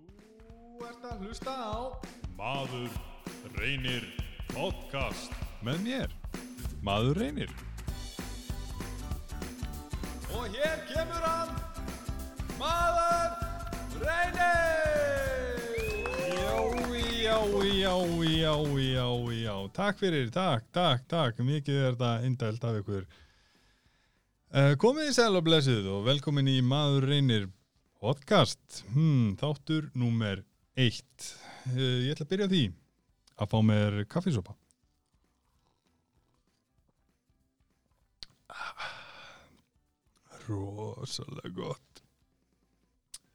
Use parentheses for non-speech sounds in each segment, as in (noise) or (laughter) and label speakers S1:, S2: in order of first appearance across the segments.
S1: Þú ert að hlusta á
S2: Maður reynir podcast
S1: með mér, maður reynir. Og hér kemur hann, maður reynir! Já, já, já, já, já, já. Takk fyrir, takk, takk, takk. Mikið er þetta indælt af ykkur. Uh, komið í sæl og blessið og velkomin í Maður reynir podcast. Hmm, þáttur númer eitt. Uh, ég ætla að byrja því að fá mér kaffisopa. Rosalega gott.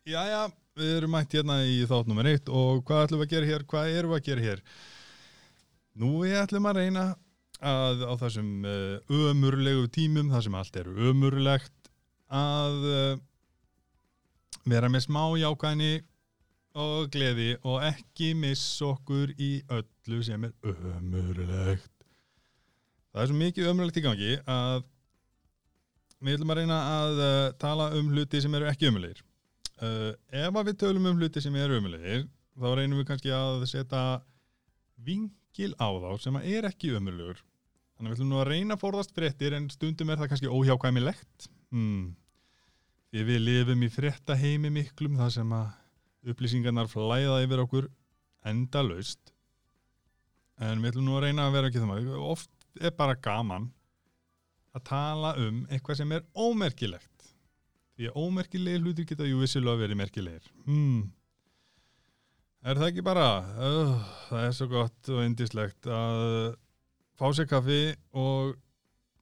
S1: Jæja, við erum mætt hérna í þátt nummer eitt og hvað ætlum við að gera hér? Hvað erum við að gera hér? Nú við ætlum að reyna að á þessum uh, ömurlegu tímum, það sem allt er ömurlegt, að uh, vera með smá jákvæðni og gleði og ekki missa okkur í öllu sem er ömurlegt. Það er svo mikið ömurlegt í gangi að við ætlum að reyna að uh, tala um hluti sem eru ekki ömurlegir. Uh, ef að við tölum um hluti sem eru ömurlegir, þá reynum við kannski að setja vingil á þá sem er ekki ömurlegur. Þannig að við ætlum nú að reyna að forðast fréttir en stundum er það kannski óhjákvæmilegt. Hmm. Því við lifum í frétta heimi miklum þar sem að upplýsingarnar flæða yfir okkur endalaust. En við ætlum nú að reyna að vera ekki það. Oft er bara gaman að tala um eitthvað sem er ómerkilegt. Því að ómerkilegir hlutir geta jú vissilega verið merkilegir. Hmm. Er það ekki bara? Uh, það er svo gott og indislegt að fá sér kaffi og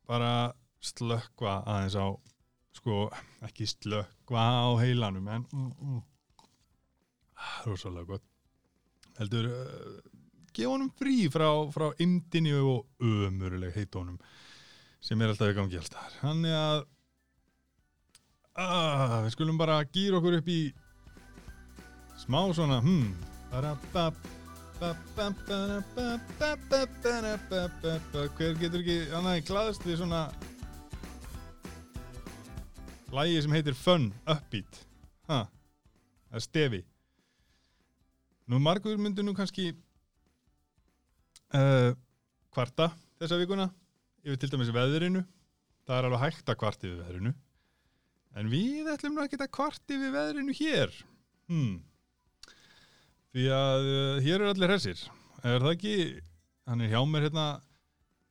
S1: bara slökkva aðeins á, sko, ekki slökva á heilanum en mm, mm, rosalega gott heldur uh, gefa honum frí frá, frá imdini og ömuruleg heit honum sem er alltaf í gangi alltaf hann er að uh, við skulum bara gýra okkur upp í smá svona hmm hver getur ekki hann er glæðist við svona lægi sem heitir Fun Upbeat, ha, það er stefi. Nú margur myndu nú kannski uh, kvarta þessa vikuna yfir til dæmis veðrinu það er alveg hægt að kvarti við veðrinu en við ætlum nú að kvarti við veðrinu hér hmm. því að uh, hér eru allir hressir er það ekki, hann er hjá mér hérna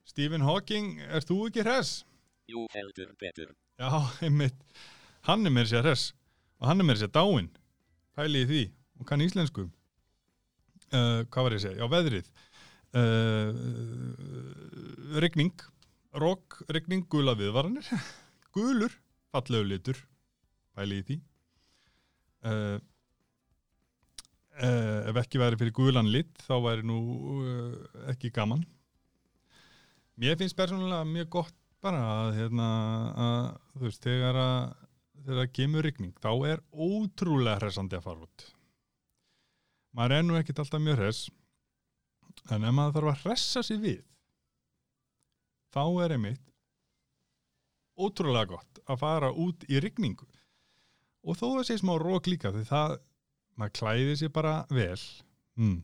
S1: Stephen Hawking, er þú ekki hress?
S3: Jú, heldur betur.
S1: Já, (laughs) einmitt, hann er mér sér hress og hann er mér sér dáinn. Pæli í því og kann íslensku. Uh, hvað var ég að segja, já veðrið. Uh, regning rók, regning, gula viðvaranir. (laughs) Gulur, fallegu litur. Pæli í því. Uh, ef ekki væri fyrir gulan lit þá væri nú ekki gaman. Mér finnst persónulega mjög gott bara að, hérna, að þú veist, þegar að þegar það kemur regning, þá er ótrúlega hressandi að fara út. Maður er nú ekkit alltaf mjög hress en ef maður þarf að hressa sig við þá er einmitt ótrúlega gott að fara út í rigningu. Og þó að sé smá rók líka því það, maður klæði sér bara vel. Mm.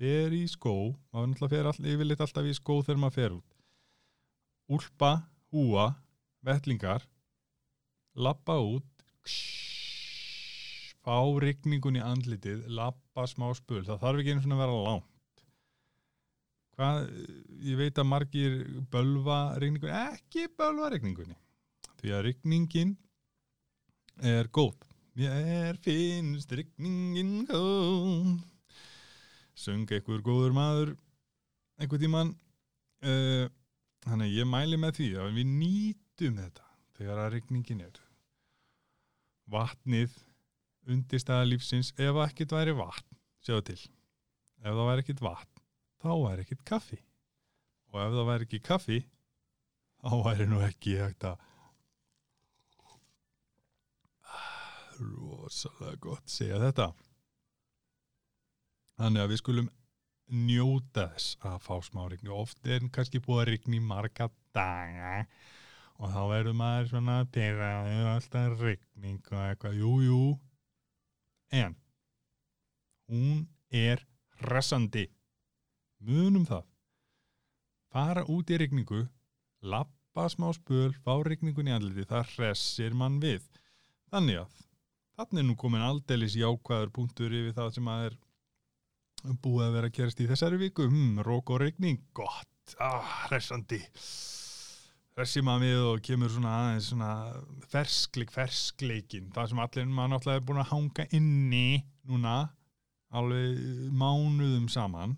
S1: fer í skó maður náttúrulega fer all, yfirleitt alltaf í skó þegar maður fer út úlpa, húa, vettlingar lappa út ksh, fá rigningun í andlitið lappa smá spul, það þarf ekki einu svona að vera langt. Hvað, ég veit að margir bölva regningunni, ekki bölva regningunni því að regningin er góð. Mér finnst regningin góð. Söng einhver góður maður einhver tíman uh, þannig að ég mæli með því að við nýtum þetta þegar að regningin er. Vatnið undirstæða lífsins ef ekkert væri vatn sjáðu til. Ef það væri ekkert vatn þá væri ekkert kaffi. Og ef það væri ekki kaffi þá væri nú ekki hægt að rosalega gott segja þetta. Þannig að við skulum njóta þess að fá smá rigni oft er kannski búið að rigni marga daga og þá verður maður svona pyrraður alltaf rigning og eitthvað, jú, jú. En hún er hressandi. Munum það. Fara út í rigningu lappa smá spöl, fá rigningun í andliti það hressir mann við. Þannig að þannig er nú komin aldeilis jákvæður punktur yfir það sem að er búið að vera að gerast í þessari viku. Hmm, rók og rigning, gott. Ah, hressandi. Hressi maður við og kemur svona aðeins svona ferskleik, ferskleikin það sem allir maður náttúrulega er búin að hanga inni núna alveg mánuðum saman.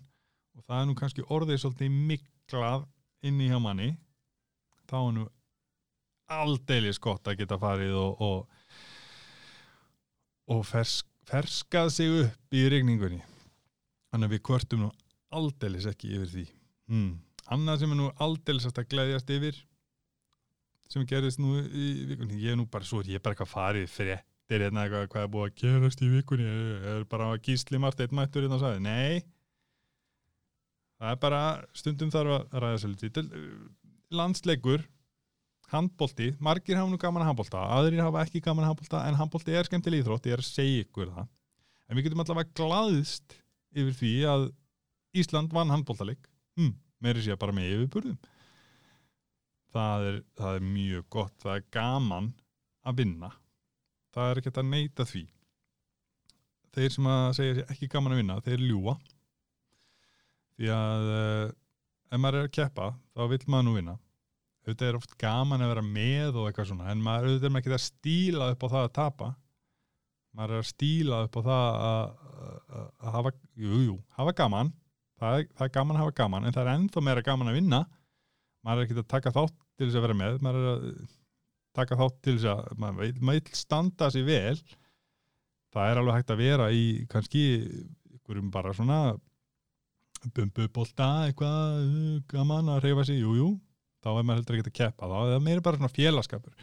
S1: Og það er nú kannski orðið svolítið miklað inni hjá manni. Þá er nú aldeilis gott að geta farið og og, og fersk, ferskað sig upp í regningunni þannig að við kvörtum nú aldeilis ekki yfir því. Hmm. annað sem er nú aldeilis að gleðjast yfir sem gerðist nú í vikunni ég er nú bara svo, ég er bara eitthvað farið fréttir hérna eitthvað hvað er búið að gerast í vikunni? Er, er bara að gísli margt eitt mættur hérna og sagði, nei. Það er bara stundum þarf að ræða sér lítið landsleikur handbólti, margir hafa nú gaman að handbólta aðrir hafa ekki gaman að handbólta en handbólti er skemmtileg íþrótt, ég er að segja ykkur það. En við getum allavega glaðist yfir því að Ísland vann handbóltaleik hm, meiri sé bara með yfirburðum. Það er, það er mjög gott það er gaman að vinna. Það er ekkert að neyta því. Þeir sem að segja ekki gaman að vinna, þeir ljúa því að uh, ef maður er að keppa, þá vil maður nú vinna. Auðvitað er oft gaman að vera með og eitthvað svona, en maður auðvitað er maður ekki að stíla upp á það að tapa maður er að stíla upp á það að, hafa, jú, jú, hafa gaman. Það er, það er gaman að hafa gaman en það er ennþá meira gaman að vinna. Maður er ekki að taka þátt til þess að vera með maður er að taka þátt til þess að maður vil, standa sér vel. Það er alveg hægt að vera í kannski ykkurum bara svona bumbubólta eitthvað gaman að reyfa sig, jújú jú. þá er maður heldur ekki að keppa þá er það meira bara svona félagskapur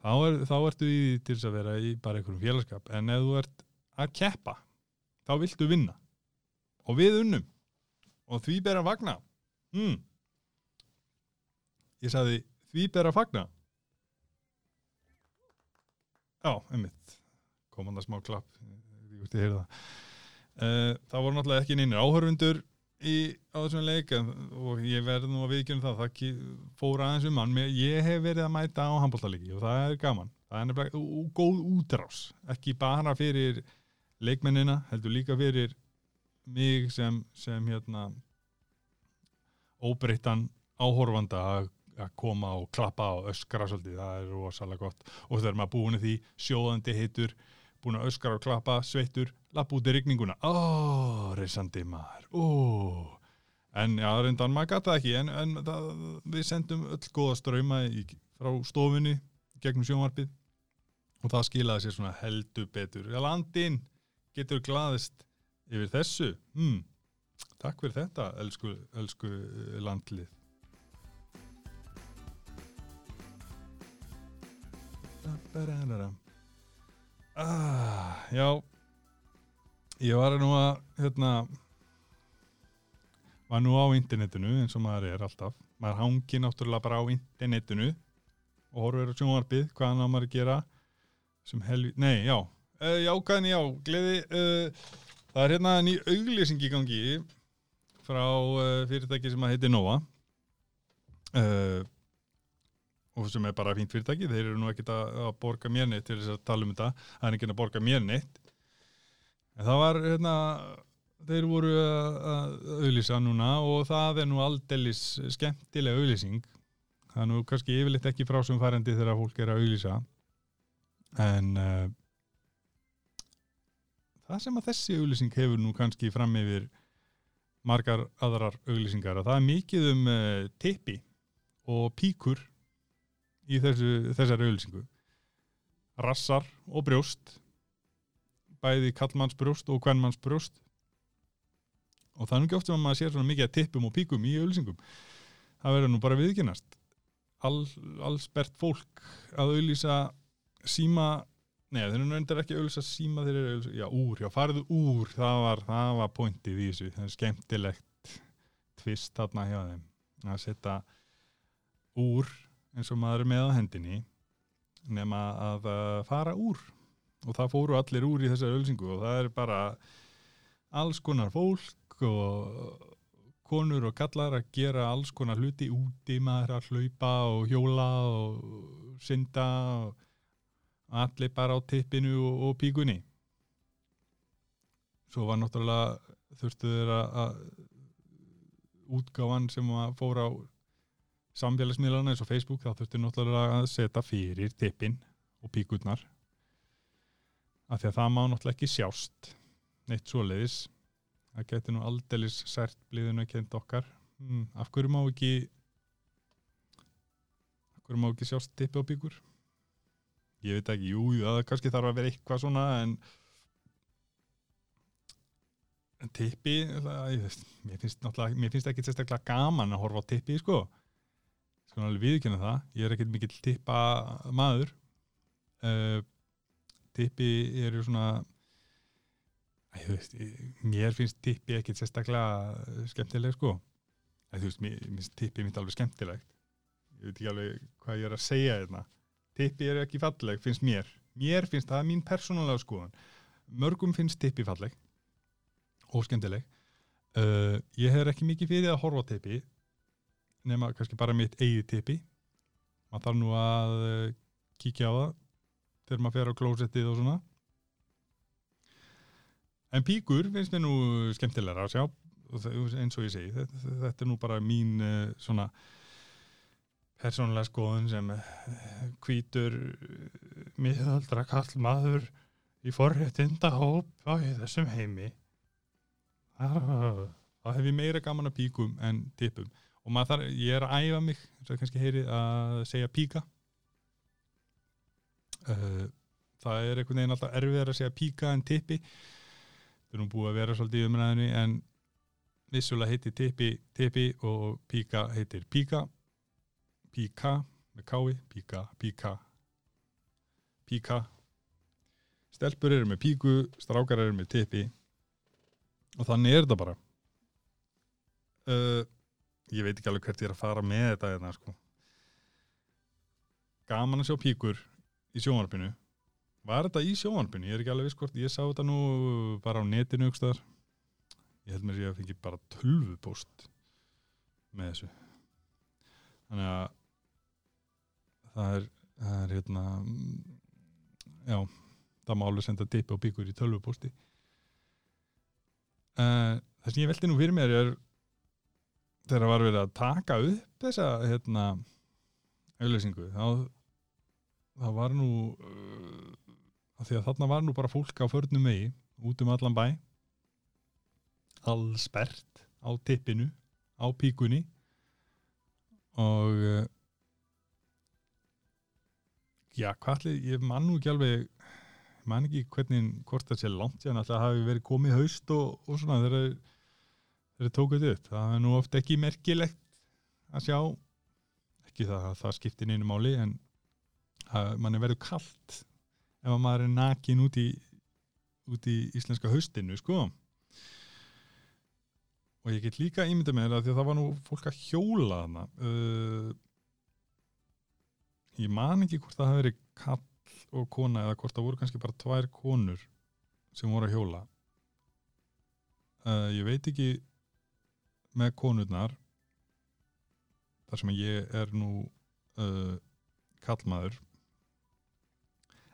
S1: þá, er, þá ertu í til þess að vera í bara einhverjum félagskap. En ef þú ert að keppa þá viltu vinna. Og við unnum. Og því ber að vagna hmm. ég sagði því ber að fagna. Já, einmitt. Komanda smá klapp. Ég vilti heyra það. Uh, það voru náttúrulega ekki neynir áhörfundur í, á þessum leik en, og ég verði nú að viðkjöna það það fór aðeins um mann ég hef verið að mæta á handbóltalegi og það er gaman. Það er nefnilega góð útrás. Ekki bara fyrir leikmennina heldur líka fyrir mig sem, sem hérna óbreyttan áhorfanda að koma og klappa og öskra svolítið, það er rosalega gott. Og þegar maður búin því sjóðandi heitur búin að öskra og klappa, sveittur lapp út í rigninguna, ó, reysandi maður, ó. En já, reyndan maður gata ekki en, en það, við sendum öll góða ströyma frá stofunni gegnum sjónvarpið. Og það skilaði sér svona heldur betur. Landin getur glaðist yfir þessu. Hmm. takk fyrir þetta, elsku, elsku landlið ah, Já. Ég var nú að hérna var nú á internetinu eins og maður er alltaf. Maður hangi náttúrulega bara á internetinu og horfur á sjónvarpið hvað hann á maður að gera sem helvi, nei, já. Uh, já, en já, gleði uh, það er hérna ný auglýsing í gangi frá uh, fyrirtæki sem að heiti Nova. Uh, og sem er bara fínt fyrirtæki, þeir eru nú ekkit að, borga mér neitt til þess að tala um þetta það er ekki að borga mér neitt. En það var hérna þeir voru að auðlýsa núna og það er nú aldeilis skemmtilega auðlýsing það er nú kannski yfirleitt ekki frásumfærandi þegar fólk er að auðlýsa en uh, það sem að þessi auðlýsing hefur nú kannski fram yfir margar aðrar auðlýsingar að það er mikið um uh, tippi og píkur í þessu, þessari auðlýsingu rassar og brjóst bæði kallmannsbrjóst og kvennmannsbrjóst og það er ekki oft sem að maður sér svona mikið að tippum og píkum í auðlýsingum það verður nú bara viðkynast All, allsbert fólk að auðlýsa síma neða þeir eru endur ekki að auðlýsa síma þeir eru að auðlýsa, já úr, já farðu úr. Það var, það var pointið í þessu. Það er skemmtilegt tvist þarna hjá þeim. Að setja úr eins og maður er með á hendinni nema að uh, fara úr. Og það fóru allir úr í þessari ölsingu og það er bara alls konar fólk og konur og kallar að gera alls konar hluti úti maður að hlaupa og hjóla og synda og allir bara á tippinu og, og píkunni. Svo var náttúrulega þurftu þeir að, útgáfan sem fór á samfélagsmiðlana eins og Facebook þá þurftu náttúrulega að setja fyrir tippin og píkurnar. Af því að það má náttúrulega ekki sjást neitt svoleiðis. Það getur nú aldeilis sært bliðinu að kenda okkar. Hmm, af hverju má ekki af hverju má ekki sjást tippi og píkur? Ég veit ekki, jú, það kannski þarf að vera eitthvað svona en tippi mér finnst náttúrulega mér finnst ekki sérstaklega gaman að horfa á tippi sko, sko alveg viðkynna það. Ég er ekkert mikill tippa maður uh, tippi eru svona Æ, þú veist, mér finnst tippi ekkert sérstaklega skemmtileg sko. Þú veist, mér finnst tippi mitt alveg skemmtilegt. Ég veit ekki alveg hvað ég er að segja hérna. Tippi eru ekki falleg, finnst mér. Mér finnst það mín persónulega skoðan mörgum finnst tippi falleg og skemmtileg. Uh, ég hef ekki mikið fyrir að horfa tippi nema kannski bara mitt eigið tippi. Maður þarf nú að uh, kíkja á það þegar maður fer á klósettið og svona. En píkur finnst mér nú skemmtilegra að sjá eins og ég segi þetta, þetta er nú bara mín uh, svona persónulega skoðun sem hvítur miðaldra kall maður í forréttinda hóp á þessum heimi. Þá hef ég meira gaman að píkum en tippum og maður þarf, ég er að æfa mig eins og kannski heyri að segja píka. Uh, það er einhvern veginn alltaf erfiðar að segja píka en tippi. Það er nú búið að vera svolítið í umræðinu en vissulega heitir tippi tippi og píka heitir píka. Píka með kái, píka, píka píka. Stelpur eru með píku strákar eru með tippi. Og þannig er þetta bara. Uh, ég veit ekki alveg hvert ég er að fara með þetta hérna, sko. gaman að sjá píkur í sjónvarpinu var þetta í sjónvarpinu, ég er ekki alveg viss hvort ég sá þetta nú bara á netinu aukstar. ég held mér að ég fengi bara tölvupóst með þessu þannig að það er, það er hérna já, það má alveg senda tippi og píkur í tölvupósti uh, það sem ég velti nú fyrir mér er þegar var verið að taka upp þessa hérna auðlýsingu þá það var nú uh, að því að þarna var nú bara fólk á förnum megi út um allan bæ. Allsbert á tippinu á píkunni. Og uh, já, hvað allir, ég man nú ekki alveg ég man ekki hvernig hvort það sé langt síðan alltaf hafi verið komið haust og, og svona þegar þeir tókuð upp. Það er nú oft ekki merkilegt að sjá ekki það að það skiptir neinu máli en að manni verður kallt ef að maður er nakin út í út í íslenska haustinu sko. Og ég get líka ímynda með það því að það var nú fólk að hjóla þarna. Uh, ég man ekki hvort það hafi verið kall og kona eða hvort það voru kannski bara tvær konur sem voru að hjóla. Uh, ég veit ekki með konurnar þar sem ég er nú uh, kallmaður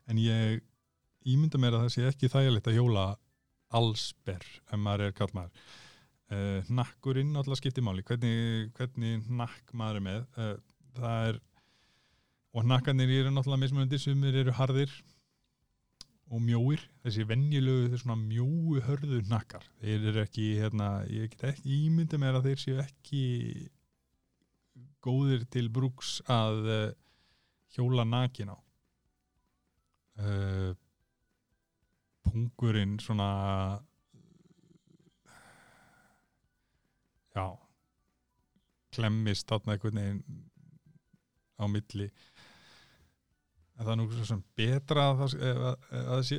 S1: en ég ímynda mér að það sé ekki þægilegt að hjóla allsber ef maður er kallmaður uh, nakkurinn alltaf skiptir máli. Hvernig, hvernig nakk maður er með? Uh, það er og nakkarnir eru náttúrulega mismunandi sumir eru harðir og mjóir þessi venjulegu, þessi svona mjóu hörðu nakkar, þeir eru ekki hérna, ég get ekki ímynda mér að þeir séu ekki góðir til brúks að uh, hjóla nakin á. Uh, pungurinn svona já klemmist einhvern veginn á milli en það er nú svo sem betra að það, að, að það sé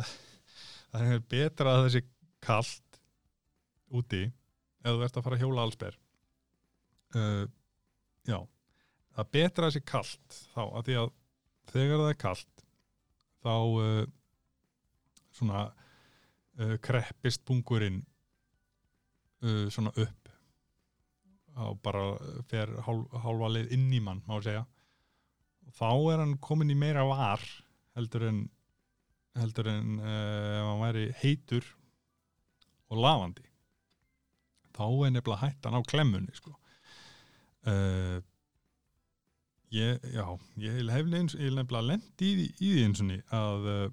S1: (laughs) það er betra að það sé kalt úti ef þú ert að fara að hjóla allsber. Uh, já. Það er betra að það sé kalt þá að því að þegar það er kalt þá uh, svona uh, kreppist pungurinn uh, svona upp. Og bara fer hálf, hálfa leið inn í mann, má segja þá er hann komin í meira var heldur en heldur en uh, ef hann væri heitur og lafandi. Þá er nefnilega hættan á klemmunni sko. Uh, ég, já ég hef nefnilega lent í, í því eins og ný að uh,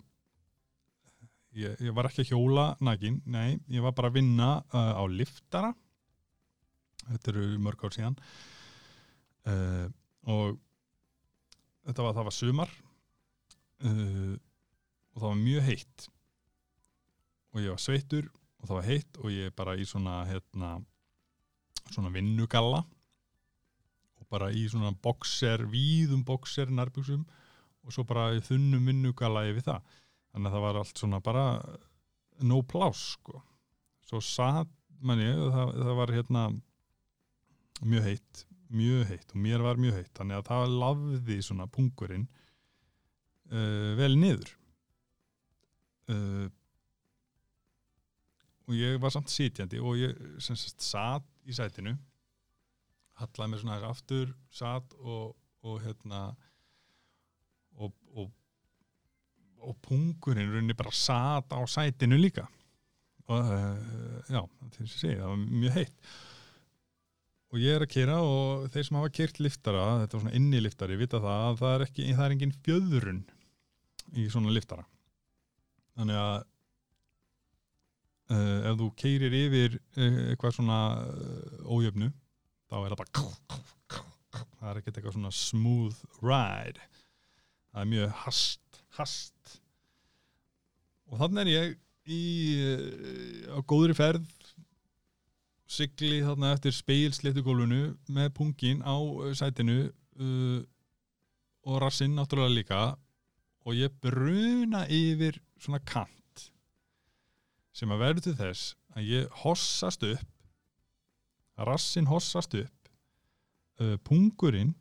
S1: ég, ég var ekki að hjóla nægin, nei, ég var bara að vinna uh, á liftara. Þetta eru mörg ár síðan. Og þetta var, var sumar uh, og það var mjög heitt. Og ég var sveittur og það var heitt og ég bara í svona hérna svona vinnugalla. Og bara í svona boxer, víðum boxer nærbuxum og svo bara þunnum vinnugalla yfir það. Þannig að það var allt svona bara no pláss sko. Svo satt manni, það, það var hérna mjög heitt mjög heitt og mér var mjög heitt þannig að það lafði svona pungurinn uh, vel niður. Uh, og ég var samt sitjandi og ég sem sagt satt í sætinu hallaði mér svona aftur satt og, og hérna og, og og pungurinn runni bara satt á sætinu líka. Og uh, já, þess að segja, það var mjög heitt og ég er að kera og þeir sem hafa kert liftara, þetta er svona inni liftari vita það að það er, ekki, það er engin fjöðrun í svona liftara. Þannig að uh, ef þú keirir yfir uh, eitthvað svona uh, ójöfnu þá er það bara það er ekkert eitthvað svona smooth ride. Það er mjög hast, hast. Og þannig er ég í á góðri ferð sigli þarna eftir speilsléttu gólfinu með pungin á uh, sætinu uh, og rassinn náttúrulega líka. Og ég bruna yfir svona kant sem að verður til þess að ég hossast upp rassinn hossast upp uh, pungurinn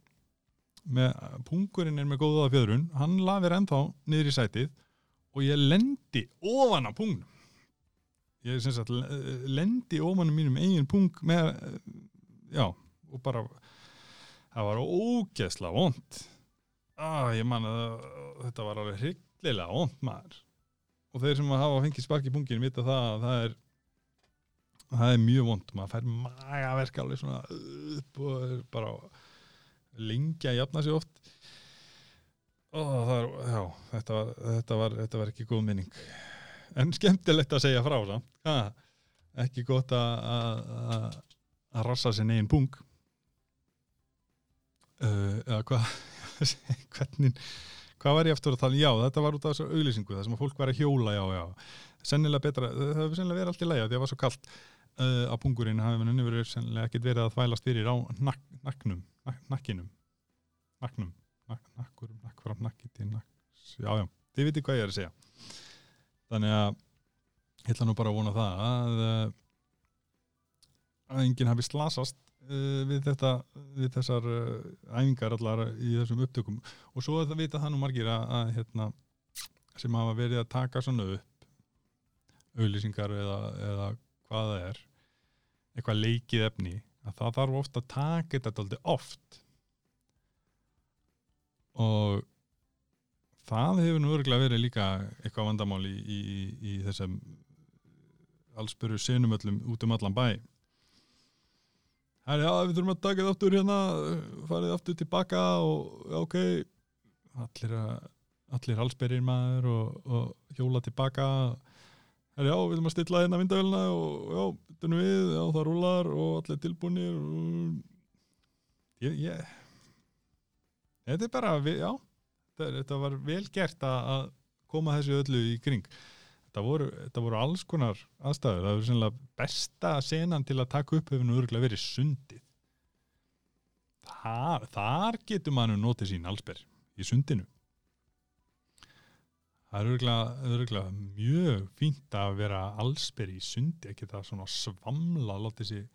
S1: með, pungurinn er með góða fjöðrun hann lafir ennþá niður í sætið og ég lendi ofan á pungnum ég sagt l- lendi á mínum eigin pung með, eh, já, og bara það var ógeðslega vond ah, ég man að þetta var alveg hryllilega vond maður. Og þeir sem hafa fengið spark í pungin vita það að það er það er mjög vond, maður fær magaverk alveg svona upp og bara lengi að jafna sig oft. Og það er, já, þetta var, þetta var, þetta var ekki góð minning en skemmtilegt að segja frá samt. Ha, ekki gott að að- rassa sin eigin pung. Uh, eða hvað (laughs) hvernig hvað var ég eftir að tala, já þetta var út af þessu auglýsingu það sem að fólk var að hjóla, já, já. Sennilega betra, það hefur sennilega verið allt í lægja því að það var svo kallt uh, að pungurinn hafi henni verið sennilega ekkit verið að þvælast fyrir á nak, naknum, nak, nakkinum. Naknum, nak, nakkurum nakkurum, nakkiti, nakks. Já, já, þið viti hvað ég er að segja þannig að ég ætla nú bara að vona það að uh, að enginn hafi slasast uh, við þetta við þessar uh, æfingar allar í þessum upptökum. Og svo það vita það nú margir að, að hérna, sem hafa verið að taka svona upp auðlýsingar eða, eða hvað það er eitthvað leikið efni að það þarf ofta að taka þetta aldrei oft. Og það hefur nú örgulega verið líka eitthvað vandamál í, í, í, þessum allsbyrju senumöllum út um allan bæ Það er já, við þurfum að taka þetta aftur hérna, farið aftur tilbaka og ok, allir, allir halsberðir maður og, og hjóla tilbaka. Það er já, við þurfum að stilla hérna vindavélina og já, þetta er við, já, það rúlar og allir tilbúinir. Og... Ég, ég, þetta er bara, við, já, þetta, var vel gert að, koma þessu öllu í kring. Þetta voru, þetta voru alls konar aðstæður. Það voru sennilega besta senan til að taka upp hefur nú örgulega verið sundið. Þar, þar getur mann notið sín allsber í sundinu. Það er örgulega, örgulega mjög fínt að vera allsber í sundi, ekki það svona svamla, láti sér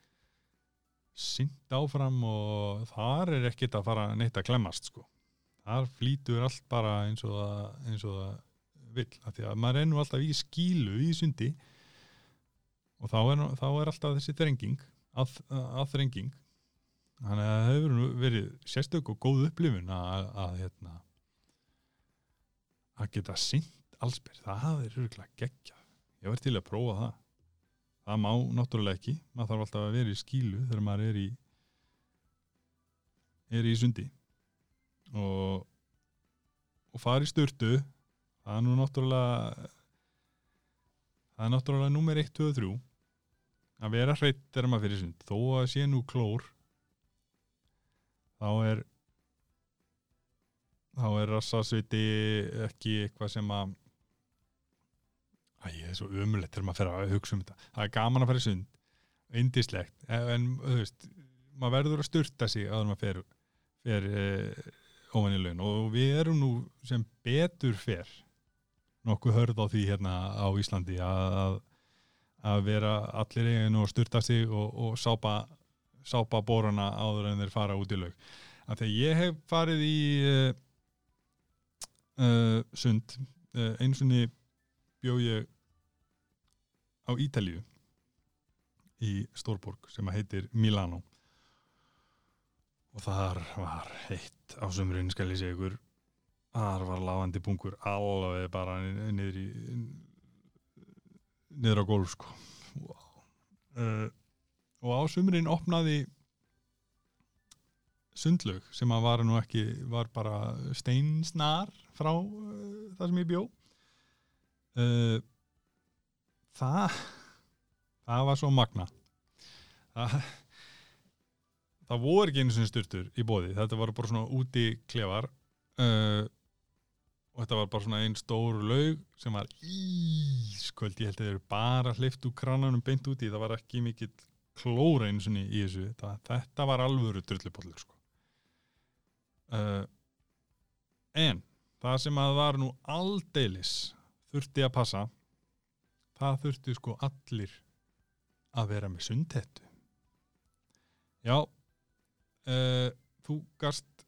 S1: synd áfram og þar er ekkert að fara neitt að klemmast sko. Þar flýtur allt bara eins og það, eins og það vill af því að maður nú alltaf í skílu í sundi. Og þá er, þá er alltaf þessi þrenging að, að þrenging. Þannig að það hefur verið sérstök og góð upplifun að, að hérna að geta sint allsbyr, það er örgulega geggjað. Ég var til að prófa það. Það má náttúrulega ekki. Maður þarf alltaf að vera í skílu þegar maður er í er í sundi og og fara í sturtu. Það er nú náttúrulega það er náttúrulega nummer 1, 2 og 3 að vera hreitt þegar maður fyrir sund. Þó að sé nú klór þá er þá er rassasviti ekki eitthvað sem að Æ, ég er svo umulett þegar maður fer að hugsa um þetta. Það er gaman að fara í sund. Indislegt, en þú veist maður verður að sturta sig að maður fer, fer eh, laun. Og við erum nú sem betur fer nokkuð hörð á því hérna á Íslandi að, að, vera allir eiginu og sturta sig og, og sápa, sápa bórana áður en þeir fara út í laug. Þegar ég hef farið í uh, uh, sund uh, eins og bjó ég á Ítalíu í Stórborg sem heitir Milano og þar var heitt á sumrun skal ég segja ykkur. Þar var lafandi bungur alveg bara niður í niður á gólf sko. Wow. uh, og á sumrin opnaði sundlaug sem að var nú ekki var bara steinsnar frá uh, það sem ég bjó. Uh, það það var svo magna það það voru ekki einu sinni styrtur í bóði þetta var bara svona úti klefar uh, og þetta var bara svona einn stór laug sem var ísköld, ég held að þeir eru bara hleyft úr krananum beint úti, það var ekki mikill klóra einu sinni í þessu. Þetta, þetta var alvöru drullupollur sko. uh, en það sem að var nú aldeilis þurfti að passa það þurfti sko allir að vera með sundhettu. Já uh, þú gast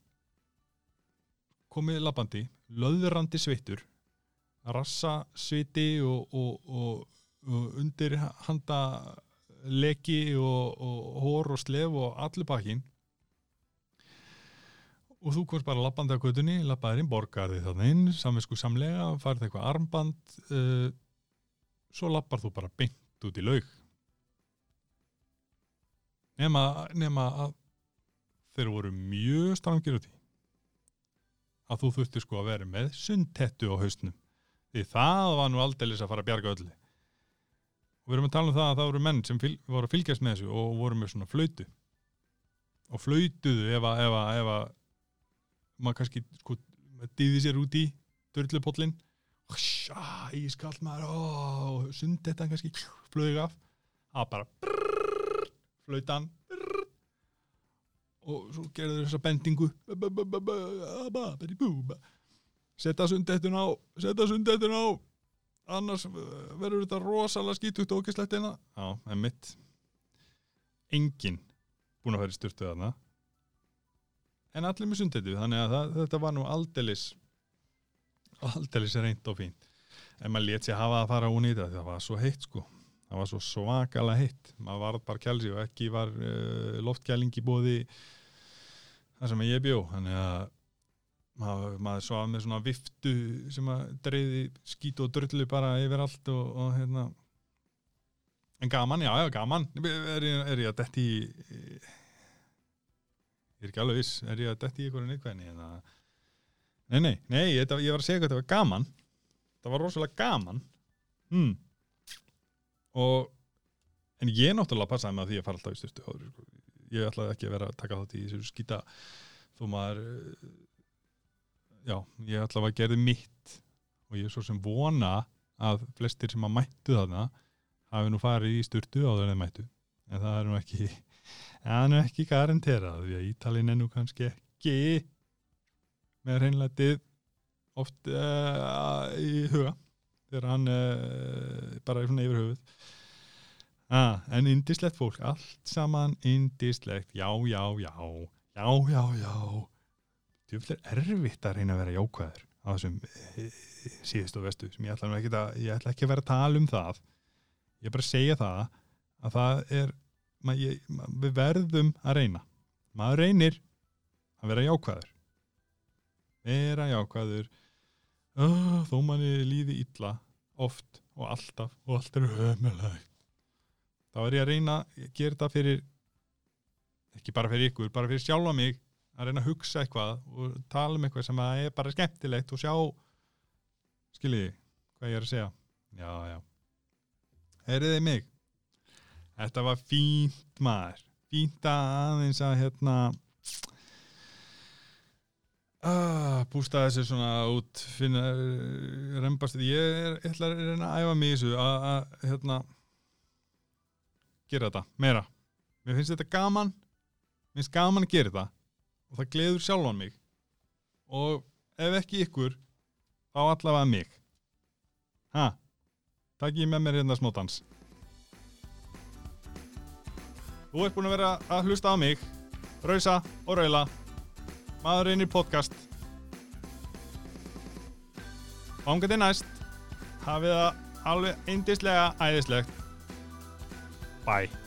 S1: komið labbandi löðrandi sveittur rassa sviti og, og, og, og undir handa leki og, hór og slef og allir bakinn og þú komst bara labbandi á gödunni labbaðir inn, borgarði þannig inn saminsku samlega, farið eitthvað armband uh, svo labbar þú bara beint út í laug. Nema, nema að þeir voru mjög strangir út í að þú þurfti sko að vera með sundtettu á haustnum því það var nú aldeilis að fara að bjarga öllu. Og við erum að tala um það að það voru menn sem fylg, voru að fylgjast með þessu og voru með svona flöytu og flöytuðu ef að, að, að maður kannski sko dýði sér út í dörlupollin ískall maður og sundettan kannski flög af. Það bara brrr, flöytan og svo gerðu þessa bendingu. Setja sundettun á setja sundettun á. Annars verður þetta rosalega skítugt og okkislegt eina já, en mitt engin búin að í styrtu þarna. En allir með sundettu þannig að það, þetta var nú aldeilis aldeilis reynd og fínt. En maður létt sér hafa að fara ún í þetta það var svo heitt sko það var svo svakalega heitt. Maður var bara kjálsi og ekki var uh, loftkjæling í bóði það sem ég bjó. Þannig að maður, maður svaf með svona viftu sem að dreyði skít og drullu bara yfir allt og, og hérna. En gaman, já, já, gaman. Er, ég- er ég að detti ég er ekki alveg viss. Er ég að detti í einhverju neikvæðni en að nei, nei, nei, þetta, ég var að segja hvað þetta var gaman. Það var rosalega gaman. Hmm. Og en ég náttúrulega passaði með því að fara alltaf í styrstu áður, sko. ég ætlaði ekki að vera að taka þátt í þessu skýta þó maður eh, já, ég ætlaði að gerði mitt. Og ég er svo sem vona að flestir sem að mættu þarna hafi nú farið í styrtu áður en þeir mættu. En það er nú ekki (laughs) það er nú ekki garanterað því að Ítalinn er nú kannski ekki með hreinlætið oft uh, í huga þegar hann uh, bara er svona yfir höfuð. Ah, en indislegt fólk allt saman indislegt já, já, já já, já, já. Djúfileg erfitt að reyna að vera jákvæður á þessum eh, síðustu og vestu sem ég ætla, ekkert að, ég ætla ekki að vera að tala um það. Ég er bara að segja það að það er ma, ég, ma, við verðum að reyna. Maður reynir að vera jákvæður. Vera jákvæður uh, þó manni líði illa oft og alltaf og allt er ömulegt þá er ég að reyna að gera þetta fyrir ekki bara fyrir ykkur, bara fyrir sjálfa mig að reyna að hugsa eitthvað og tala um eitthvað sem að er bara skemmtilegt og sjá skiljiði hvað ég er að segja. Já, já. Heyrið þið mig? Þetta var fínt maður. Fínt að aðeins að hérna ah, bústa þessu svona út finna rembast. Ég, er, ætla að reyna að æfa mig í þessu að, hérna gera þetta meira. Mér finnst þetta gaman mér finnst gaman að gera þetta og það gleður sjálfan mig. Og ef ekki ykkur þá allavega mig. Ha, takk ég með mér hérna smá dans. Þú ert búin að vera að hlusta á mig rausa og raula maður reynir podcast. Fangandi næst. Hafið það alveg eindislega æðislegt. Bye